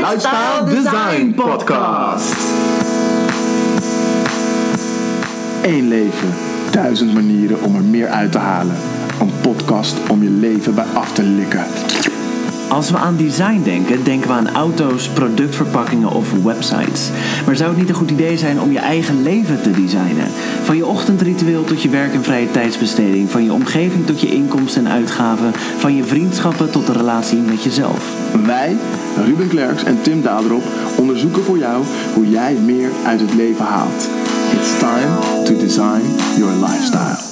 Lifestyle Design Podcast. Eén leven, duizend manieren om er meer uit te halen. Een podcast om je leven bij af te likken. Als we aan design denken, denken we aan auto's, productverpakkingen of websites. Maar zou het niet een goed idee zijn om je eigen leven te designen? Van je ochtendritueel tot je werk en vrije tijdsbesteding, van je omgeving tot je inkomsten en uitgaven, van je vriendschappen tot de relatie met jezelf. Wij, Ruben Klerks en Tim Daderop, onderzoeken voor jou hoe jij meer uit het leven haalt. It's time to design your lifestyle.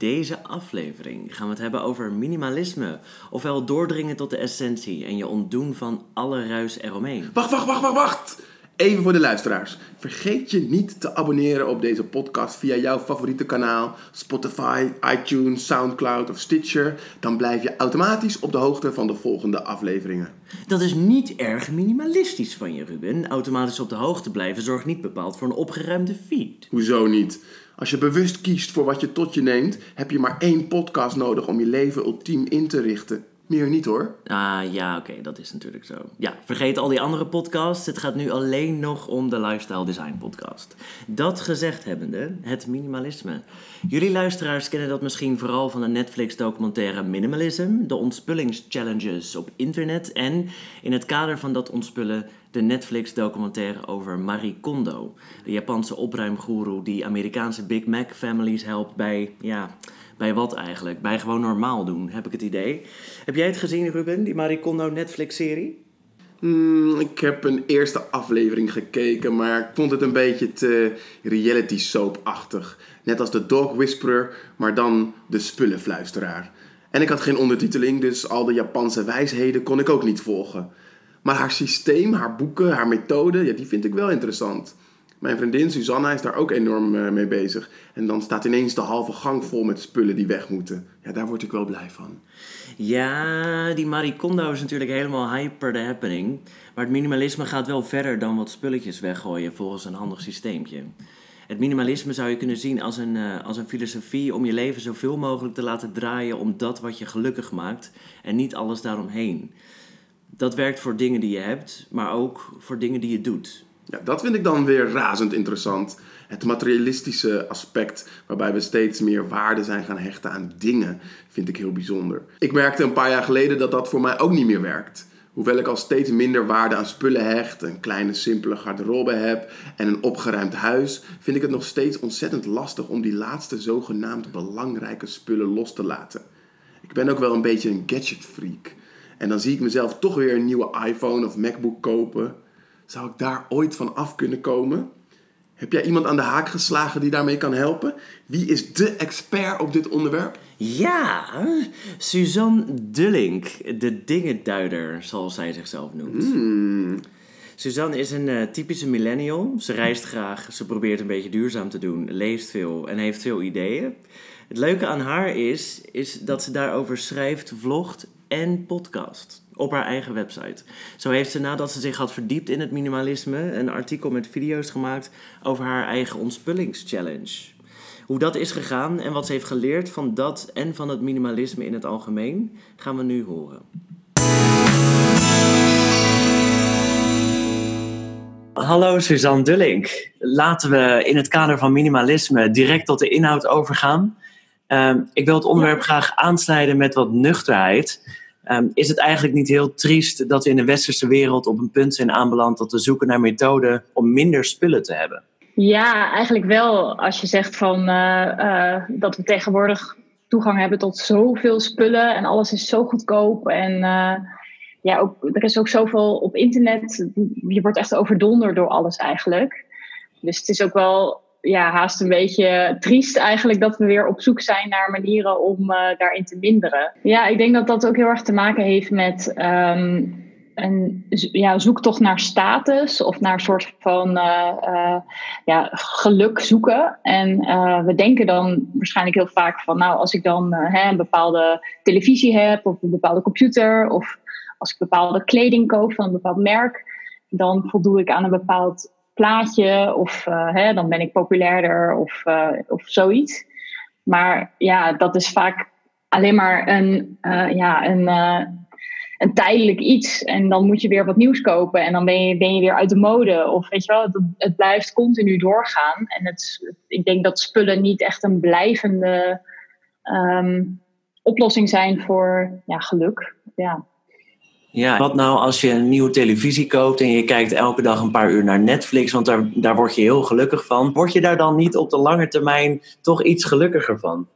Deze aflevering gaan we het hebben over minimalisme, ofwel doordringen tot de essentie en je ontdoen van alle ruis eromheen. Wacht, wacht, wacht, wacht, wacht! Even voor de luisteraars. Vergeet je niet te abonneren op deze podcast via jouw favoriete kanaal, Spotify, iTunes, Soundcloud of Stitcher. Dan blijf je automatisch op de hoogte van de volgende afleveringen. Dat is niet erg minimalistisch van je, Ruben. Automatisch op de hoogte blijven zorgt niet bepaald voor een opgeruimde feed. Hoezo niet? Als je bewust kiest voor wat je tot je neemt, heb je maar één podcast nodig om je leven ultiem in te richten. Meer niet hoor. Ah ja, oké, dat is natuurlijk zo. Ja, vergeet al die andere podcasts. Het gaat nu alleen nog om de Lifestyle Design Podcast. Dat gezegd hebbende, het minimalisme. Jullie luisteraars kennen dat misschien vooral van de Netflix-documentaire Minimalism, de ontspulingschallenges op internet en in het kader van dat ontspullen de Netflix-documentaire over Marie Kondo, de Japanse opruimgoeroe die Amerikaanse Big Mac families helpt bij, ja, bij wat eigenlijk? Bij gewoon normaal doen, heb ik het idee. Heb jij het gezien, Ruben, die Marie Kondo Netflix-serie? Hmm, ik heb een eerste aflevering gekeken, maar ik vond het een beetje te reality soap-achtig. Net als de Dog Whisperer, maar dan de spullenfluisteraar. En ik had geen ondertiteling, dus al de Japanse wijsheden kon ik ook niet volgen. Maar haar systeem, haar boeken, haar methode, ja, die vind ik wel interessant. Mijn vriendin Susanna is daar ook enorm eh, mee bezig. En dan staat ineens de halve gang vol met spullen die weg moeten. Ja, daar word ik wel blij van. Ja, die Marie Kondo is natuurlijk helemaal hyper the happening. Maar het minimalisme gaat wel verder dan wat spulletjes weggooien volgens een handig systeempje. Het minimalisme zou je kunnen zien als een, uh, als een filosofie om je leven zoveel mogelijk te laten draaien om dat wat je gelukkig maakt en niet alles daaromheen. Dat werkt voor dingen die je hebt, maar ook voor dingen die je doet. Ja, dat vind ik dan weer razend interessant. Het materialistische aspect, waarbij we steeds meer waarde zijn gaan hechten aan dingen, vind ik heel bijzonder. Ik merkte een paar jaar geleden dat dat voor mij ook niet meer werkt. Hoewel ik al steeds minder waarde aan spullen hecht, een kleine simpele garderobe heb en een opgeruimd huis, vind ik het nog steeds ontzettend lastig om die laatste zogenaamd belangrijke spullen los te laten. Ik ben ook wel een beetje een gadget freak. En dan zie ik mezelf toch weer een nieuwe iPhone of MacBook kopen. Zou ik daar ooit van af kunnen komen? Heb jij iemand aan de haak geslagen die daarmee kan helpen? Wie is de expert op dit onderwerp? Ja, Suzanne Dullink, de dingenduider, zoals zij zichzelf noemt. Hmm. Suzanne is een uh, typische millennial. Ze reist graag, ze probeert een beetje duurzaam te doen, leest veel en heeft veel ideeën. Het leuke aan haar is, is dat ze daarover schrijft, vlogt en podcast op haar eigen website. Zo heeft ze nadat ze zich had verdiept in het minimalisme een artikel met video's gemaakt over haar eigen ontspillingschallenge. Hoe dat is gegaan en wat ze heeft geleerd van dat en van het minimalisme in het algemeen, gaan we nu horen. Hallo Suzanne Dullink. Laten we in het kader van minimalisme direct tot de inhoud overgaan. Um, ik wil het onderwerp graag aansnijden met wat nuchterheid. Um, is het eigenlijk niet heel triest dat we in de westerse wereld op een punt zijn aanbeland dat we zoeken naar methoden om minder spullen te hebben? Ja, eigenlijk wel. Als je zegt van, uh, uh, dat we tegenwoordig toegang hebben tot zoveel spullen en alles is zo goedkoop. En uh, ja, ook, er is ook zoveel op internet. Je wordt echt overdonderd door alles eigenlijk. Dus het is ook wel ja, haast een beetje triest eigenlijk dat we weer op zoek zijn naar manieren om uh, daarin te minderen. Ja, ik denk dat dat ook heel erg te maken heeft met um, een ja, zoektocht naar status of naar een soort van uh, uh, ja, geluk zoeken. En we denken dan waarschijnlijk heel vaak van, nou, als ik dan hè, een bepaalde televisie heb of een bepaalde computer of als ik bepaalde kleding koop van een bepaald merk, dan voldoe ik aan een bepaald plaatje of uh, hè, dan ben ik populairder of, uh, of zoiets. Maar ja, dat is vaak alleen maar een, uh, ja, een, een tijdelijk iets. En dan moet je weer wat nieuws kopen. En dan ben je, ben je weer uit de mode. Of weet je wel, het, het blijft continu doorgaan. En het, ik denk dat spullen niet echt een blijvende ehm, oplossing zijn voor ja, geluk. Ja. Ja, wat nou als je een nieuwe televisie koopt en je kijkt elke dag een paar uur naar Netflix, want daar, daar word je heel gelukkig van. Word je daar dan niet op de lange termijn toch iets gelukkiger van?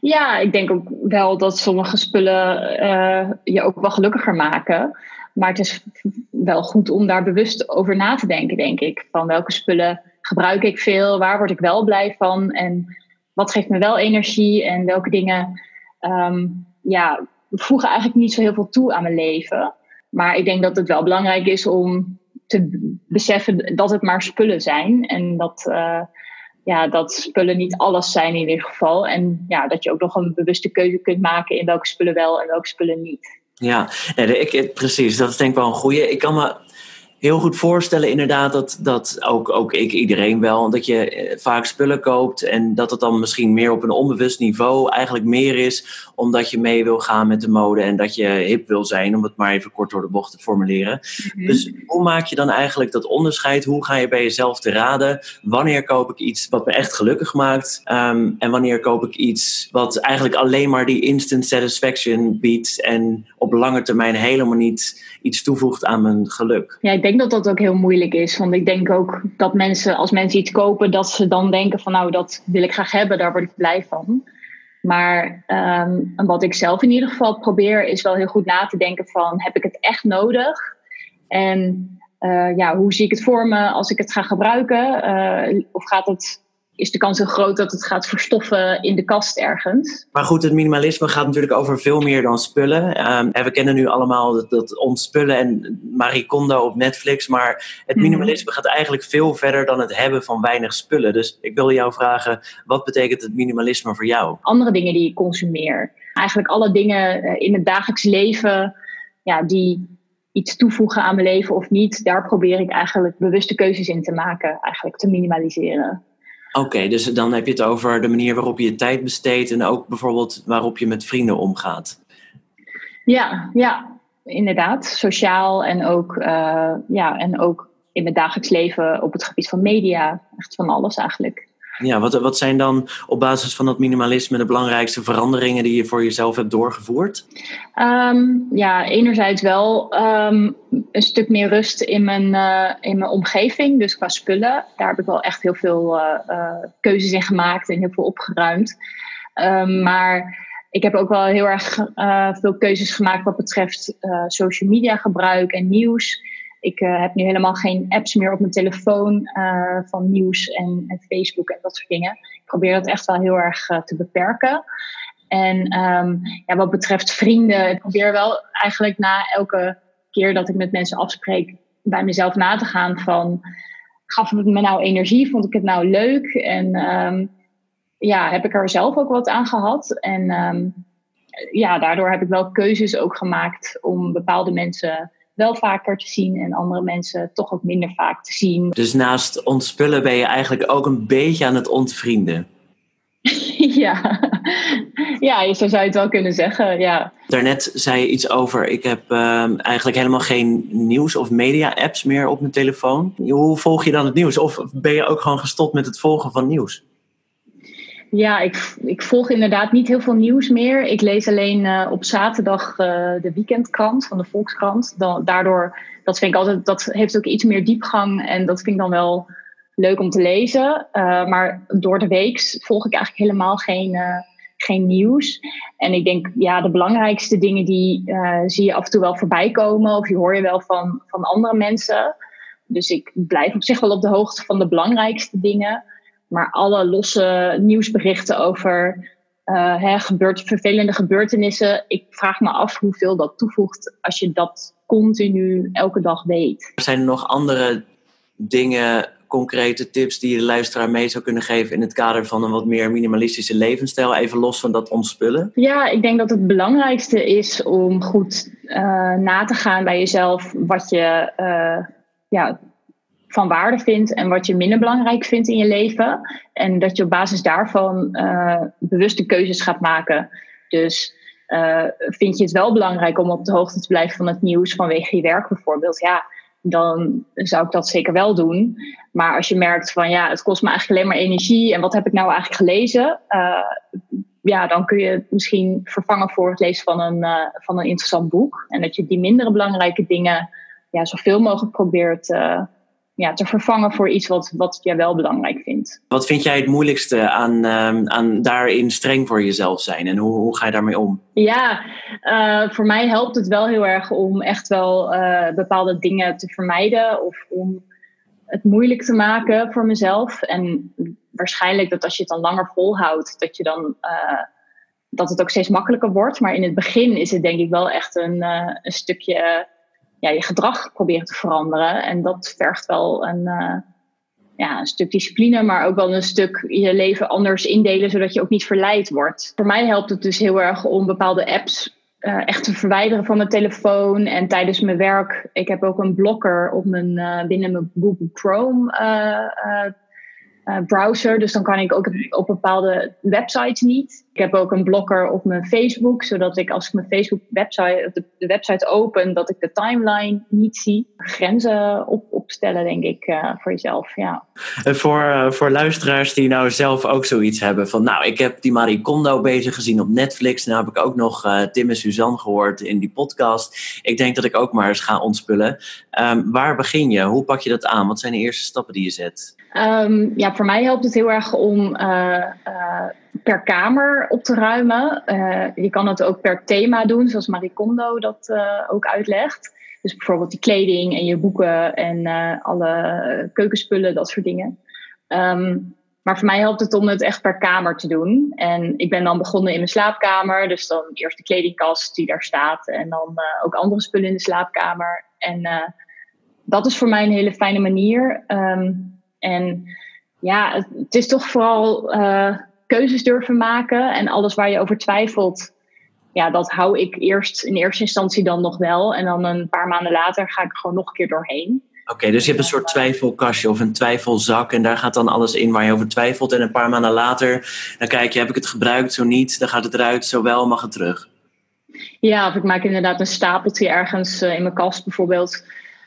Ja, ik denk ook wel dat sommige spullen uh, je ook wel gelukkiger maken. Maar het is wel goed om daar bewust over na te denken, denk ik. Van welke spullen gebruik ik veel, waar word ik wel blij van en wat geeft me wel energie en welke dingen um, ja, voegen eigenlijk niet zo heel veel toe aan mijn leven. Maar ik denk dat het wel belangrijk is om te beseffen dat het maar spullen zijn. En dat, uh, ja, dat spullen niet alles zijn in ieder geval. En ja, dat je ook nog een bewuste keuze kunt maken in welke spullen wel en welke spullen niet. Ja, ik, precies. Dat is denk ik wel een goede. Ik kan me heel goed voorstellen inderdaad dat, dat ook, ook ik, iedereen wel, dat je eh, vaak spullen koopt en dat het dan misschien meer op een onbewust niveau eigenlijk meer is omdat je mee wil gaan met de mode en dat je hip wil zijn, om het maar even kort door de bocht te formuleren. Mhm. Dus hoe maak je dan eigenlijk dat onderscheid? Hoe ga je bij jezelf te raden? Wanneer koop ik iets wat me echt gelukkig maakt? Um, en wanneer koop ik iets wat eigenlijk alleen maar die instant satisfaction biedt en op lange termijn helemaal niet iets toevoegt aan mijn geluk? Ja, ik denk dat dat ook heel moeilijk is. Want ik denk ook dat mensen, als mensen iets kopen, dat ze dan denken van nou, dat wil ik graag hebben, daar word ik blij van. Maar um, wat ik zelf in ieder geval probeer, is wel heel goed na te denken van heb ik het echt nodig? En uh, ja, hoe zie ik het voor me als ik het ga gebruiken? Uh, of gaat het is de kans heel groot dat het gaat verstoffen in de kast ergens. Maar goed, het minimalisme gaat natuurlijk over veel meer dan spullen. Um, en we kennen nu allemaal dat, dat ontspullen en Marie Kondo op Netflix. Maar het mhm. minimalisme gaat eigenlijk veel verder dan het hebben van weinig spullen. Dus ik wilde jou vragen, wat betekent het minimalisme voor jou? Andere dingen die ik consumeer. Eigenlijk alle dingen eh, in het dagelijks leven ja, die iets toevoegen aan mijn leven of niet. Daar probeer ik eigenlijk bewuste keuzes in te maken. Eigenlijk te minimaliseren. Oké, dus dan heb je het over de manier waarop je je tijd besteedt en ook bijvoorbeeld waarop je met vrienden omgaat. Ja, ja, inderdaad. Sociaal en ook, uh, ja, en ook in het dagelijks leven op het gebied van media. Echt van alles eigenlijk. Ja, wat, wat zijn dan op basis van dat minimalisme de belangrijkste veranderingen die je voor jezelf hebt doorgevoerd? Um, ja, enerzijds wel um, een stuk meer rust in mijn, uh, in mijn omgeving, dus qua spullen. Daar heb ik wel echt heel veel uh, uh, keuzes in gemaakt en heel veel opgeruimd. Um, maar ik heb ook wel heel erg veel keuzes gemaakt wat betreft social media gebruik en nieuws. Ik uh, heb nu helemaal geen apps meer op mijn telefoon uh, van nieuws en, Facebook en dat soort dingen. Ik probeer dat echt wel heel erg uh, te beperken. En um, ja, wat betreft vrienden, ik probeer wel eigenlijk na elke keer dat ik met mensen afspreek, bij mezelf na te gaan van, gaf het me nou energie? Vond ik het nou leuk? En um, ja, heb ik er zelf ook wat aan gehad? En um, ja, daardoor heb ik wel keuzes ook gemaakt om bepaalde mensen wel vaker te zien en andere mensen toch ook minder vaak te zien. Dus naast ontspullen ben je eigenlijk ook een beetje aan het ontvrienden. ja. ja, zo zou je het wel kunnen zeggen. Ja. Daarnet zei je iets over, ik heb uh, eigenlijk helemaal geen nieuws- of media-apps meer op mijn telefoon. Hoe volg je dan het nieuws? Of ben je ook gewoon gestopt met het volgen van nieuws? Ja, ik, ik volg inderdaad niet heel veel nieuws meer. Ik lees alleen uh, op zaterdag uh, de weekendkrant van de Volkskrant. Dan, daardoor, dat vind ik altijd, dat heeft ook iets meer diepgang en dat vind ik dan wel leuk om te lezen. Uh, maar door de week volg ik eigenlijk helemaal geen, geen nieuws. En ik denk, ja, de belangrijkste dingen die zie je af en toe wel voorbij komen of die hoor je wel van, van andere mensen. Dus ik blijf op zich wel op de hoogte van de belangrijkste dingen. Maar alle losse nieuwsberichten over uh, hè, gebeurt, vervelende gebeurtenissen, ik vraag me af hoeveel dat toevoegt als je dat continu elke dag weet. Zijn er nog andere dingen, concrete tips die je de luisteraar mee zou kunnen geven in het kader van een wat meer minimalistische levensstijl, even los van dat ontspullen? Ja, ik denk dat het belangrijkste is om goed uh, na te gaan bij jezelf wat je uh, ja, van waarde vindt en wat je minder belangrijk vindt in je leven. En dat je op basis daarvan uh, bewuste keuzes gaat maken. Dus vind je het wel belangrijk om op de hoogte te blijven van het nieuws vanwege je werk bijvoorbeeld? Ja, dan zou ik dat zeker wel doen. Maar als je merkt van ja, het kost me eigenlijk alleen maar energie en wat heb ik nou eigenlijk gelezen? ja, dan kun je het misschien vervangen voor het lezen van een, van een interessant boek. En dat je die mindere belangrijke dingen ja, zoveel mogelijk probeert ja, te vervangen voor iets wat, wat jij wel belangrijk vindt. Wat vind jij het moeilijkste aan, uh, aan daarin streng voor jezelf zijn en hoe, hoe ga je daarmee om? Ja, uh, voor mij helpt het wel heel erg om echt wel uh, bepaalde dingen te vermijden of om het moeilijk te maken voor mezelf. En waarschijnlijk dat als je het dan langer volhoudt, dat je dan dat het ook steeds makkelijker wordt. Maar in het begin is het denk ik wel echt een, een stukje ja, je gedrag proberen te veranderen. En dat vergt wel een, uh, ja, een stuk discipline, maar ook wel een stuk je leven anders indelen, zodat je ook niet verleid wordt. Voor mij helpt het dus heel erg om bepaalde apps uh, echt te verwijderen van mijn telefoon. En tijdens mijn werk, ik heb ook een blokker op mijn, uh, binnen mijn Google Chrome browser. Dus dan kan ik ook op bepaalde websites niet. Ik heb ook een blokker op mijn Facebook, zodat ik als ik mijn Facebook website, de website open, dat ik de timeline niet zie. Grenzen op, opstellen, denk ik, uh, voor jezelf. Ja. En voor, uh, voor luisteraars die nou zelf ook zoiets hebben van, nou, ik heb die Marie Kondo bezig gezien op Netflix. Nou heb ik ook nog uh, Tim en Suzanne gehoord in die podcast. Ik denk dat ik ook maar eens ga ontspullen. Um, waar begin je? Hoe pak je dat aan? Wat zijn de eerste stappen die je zet? Um, ja, voor mij helpt het heel erg om per kamer op te ruimen. Je kan het ook per thema doen, zoals Marie Kondo dat ook uitlegt. Dus bijvoorbeeld die kleding en je boeken en alle keukenspullen, dat soort dingen. Um, maar voor mij helpt het om het echt per kamer te doen. En ik ben dan begonnen in mijn slaapkamer. Dus dan eerst de kledingkast die daar staat. En dan ook andere spullen in de slaapkamer. En dat is voor mij een hele fijne manier. Um, en ja, het, is toch vooral keuzes durven maken. En alles waar je over twijfelt, ja, dat hou ik eerst in eerste instantie dan nog wel. En dan een paar maanden later ga ik er gewoon nog een keer doorheen. Oké, okay, dus je hebt een soort twijfelkastje of een twijfelzak en daar gaat dan alles in waar je over twijfelt. En een paar maanden later, dan kijk je, heb ik het gebruikt, zo niet, dan gaat het eruit, zo wel, mag het terug. Ja, of ik maak inderdaad een stapeltje ergens uh, in mijn kast bijvoorbeeld.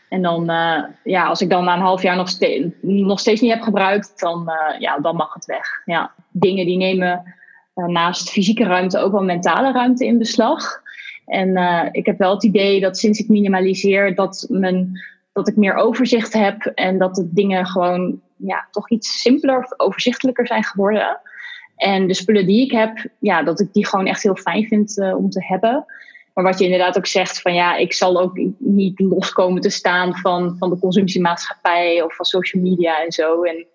En dan, uh, ja, als ik dan na een half jaar nog, steeds, nog steeds niet heb gebruikt, dan, uh, ja, dan mag het weg. Ja, dingen die nemen naast fysieke ruimte ook wel mentale ruimte in beslag. En ik heb wel het idee dat sinds ik minimaliseer, dat, mijn, dat ik meer overzicht heb en dat de dingen gewoon ja, toch iets simpeler of overzichtelijker zijn geworden. En de spullen die ik heb, ja, dat ik die gewoon echt heel fijn vind om te hebben. Maar wat je inderdaad ook zegt, van ja, ik zal ook niet loskomen te staan van, van de consumptiemaatschappij of van social media en zo. En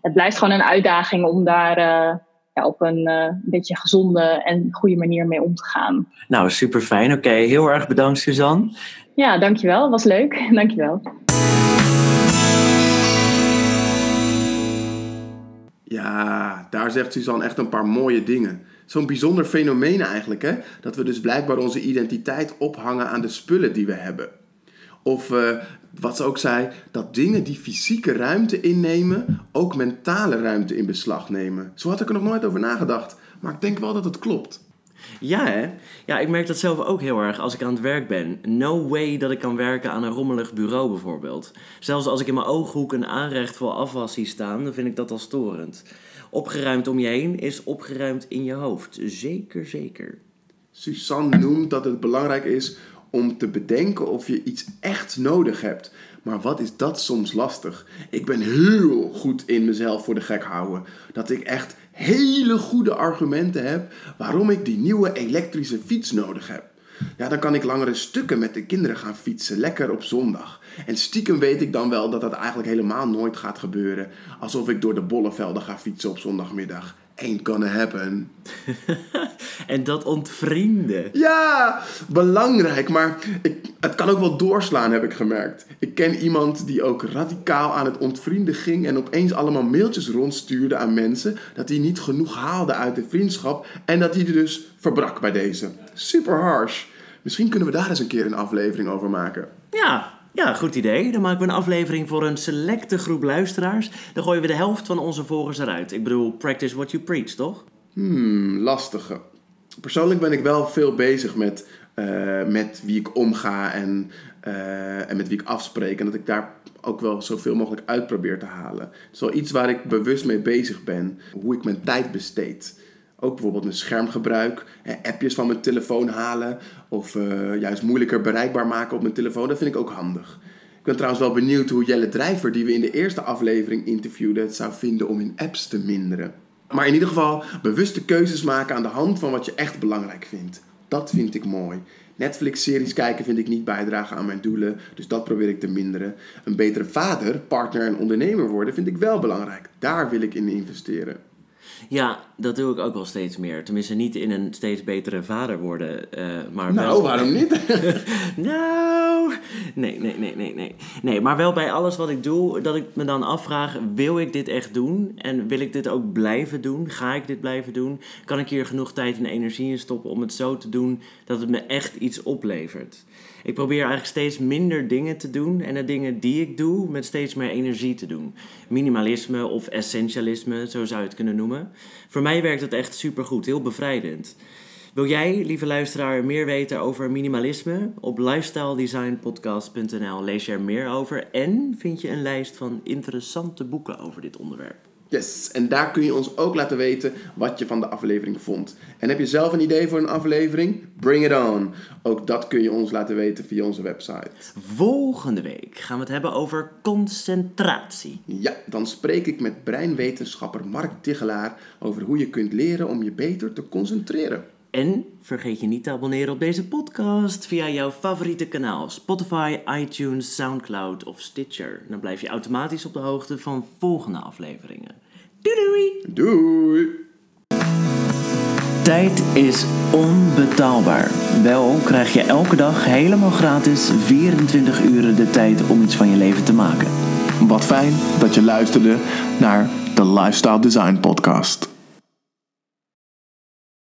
het blijft gewoon een uitdaging om daar uh, ja, op een uh, beetje gezonde en goede manier mee om te gaan. Nou, super fijn. Oké, okay, heel erg bedankt, Suzanne. Ja, dankjewel. Was leuk. dankjewel. Ja, daar zegt Suzanne echt een paar mooie dingen zo'n bijzonder fenomeen eigenlijk, hè? Dat we dus blijkbaar onze identiteit ophangen aan de spullen die we hebben. Of uh, wat ze ook zei, dat dingen die fysieke ruimte innemen, ook mentale ruimte in beslag nemen. Zo had ik er nog nooit over nagedacht, maar ik denk wel dat het klopt. Ja, hè? Ja, ik merk dat zelf ook heel erg als ik aan het werk ben. No way dat ik kan werken aan een rommelig bureau bijvoorbeeld. Zelfs als ik in mijn ooghoek een aanrecht voor afwas zie staan, dan vind ik dat al storend. Opgeruimd om je heen is opgeruimd in je hoofd. Zeker, zeker. Suzanne noemt dat het belangrijk is om te bedenken of je iets echt nodig hebt. Maar wat is dat soms lastig? Ik ben heel goed in mezelf voor de gek houden. Dat ik echt hele goede argumenten heb waarom ik die nieuwe elektrische fiets nodig heb. Ja, dan kan ik langere stukken met de kinderen gaan fietsen, lekker op zondag. En stiekem weet ik dan wel dat dat eigenlijk helemaal nooit gaat gebeuren. Alsof ik door de bollevelden ga fietsen op zondagmiddag. Ain't gonna happen. en dat ontvrienden. Ja, belangrijk. Maar ik, het kan ook wel doorslaan, heb ik gemerkt. Ik ken iemand die ook radicaal aan het ontvrienden ging. En opeens allemaal mailtjes rondstuurde aan mensen. Dat hij niet genoeg haalde uit de vriendschap. En dat hij er dus verbrak bij deze. Super harsh. Misschien kunnen we daar eens een keer een aflevering over maken. Ja, ja, goed idee. Dan maken we een aflevering voor een selecte groep luisteraars. Dan gooien we de helft van onze volgers eruit. Ik bedoel, practice what you preach, toch? Hmm, lastige. Persoonlijk ben ik wel veel bezig met, eh, met wie ik omga en, eh, en met wie ik afspreek. En dat ik daar ook wel zoveel mogelijk uit probeer te halen. Het is wel iets waar ik bewust mee bezig ben. Hoe ik mijn tijd besteed. Ook bijvoorbeeld mijn schermgebruik, appjes van mijn telefoon halen of juist moeilijker bereikbaar maken op mijn telefoon. Dat vind ik ook handig. Ik ben trouwens wel benieuwd hoe Jelle Drijver, die we in de eerste aflevering interviewden, het zou vinden om in apps te minderen. Maar in ieder geval bewuste keuzes maken aan de hand van wat je echt belangrijk vindt. Dat vind ik mooi. Netflix-series kijken vind ik niet bijdragen aan mijn doelen, dus dat probeer ik te minderen. Een betere vader, partner en ondernemer worden vind ik wel belangrijk. Daar wil ik in investeren. Ja, dat doe ik ook wel steeds meer. Tenminste, niet in een steeds betere vader worden, uh, maar nou, wel... waarom niet? nou, nee, nee, nee, nee, nee. Nee, maar wel bij alles wat ik doe, dat ik me dan afvraag, wil ik dit echt doen? En wil ik dit ook blijven doen? Ga ik dit blijven doen? Kan ik hier genoeg tijd en energie in stoppen om het zo te doen dat het me echt iets oplevert? Ik probeer eigenlijk steeds minder dingen te doen en de dingen die ik doe met steeds meer energie te doen. Minimalisme of essentialisme, zo zou je het kunnen noemen. Voor mij werkt het echt supergoed, heel bevrijdend. Wil jij, lieve luisteraar, meer weten over minimalisme? Op lifestyledesignpodcast.nl lees je er meer over en vind je een lijst van interessante boeken over dit onderwerp. Yes, en daar kun je ons ook laten weten wat je van de aflevering vond. En heb je zelf een idee voor een aflevering? Bring it on. Ook dat kun je ons laten weten via onze website. Volgende week gaan we het hebben over concentratie. Ja, dan spreek ik met breinwetenschapper Mark Tigelaar over hoe je kunt leren om je beter te concentreren. En vergeet je niet te abonneren op deze podcast via jouw favoriete kanaal: Spotify, iTunes, SoundCloud of Stitcher. Dan blijf je automatisch op de hoogte van volgende afleveringen. Doei doei! Doei! Tijd is onbetaalbaar. Wel krijg je elke dag helemaal gratis 24 uur de tijd om iets van je leven te maken. Wat fijn dat je luisterde naar de Lifestyle Design Podcast.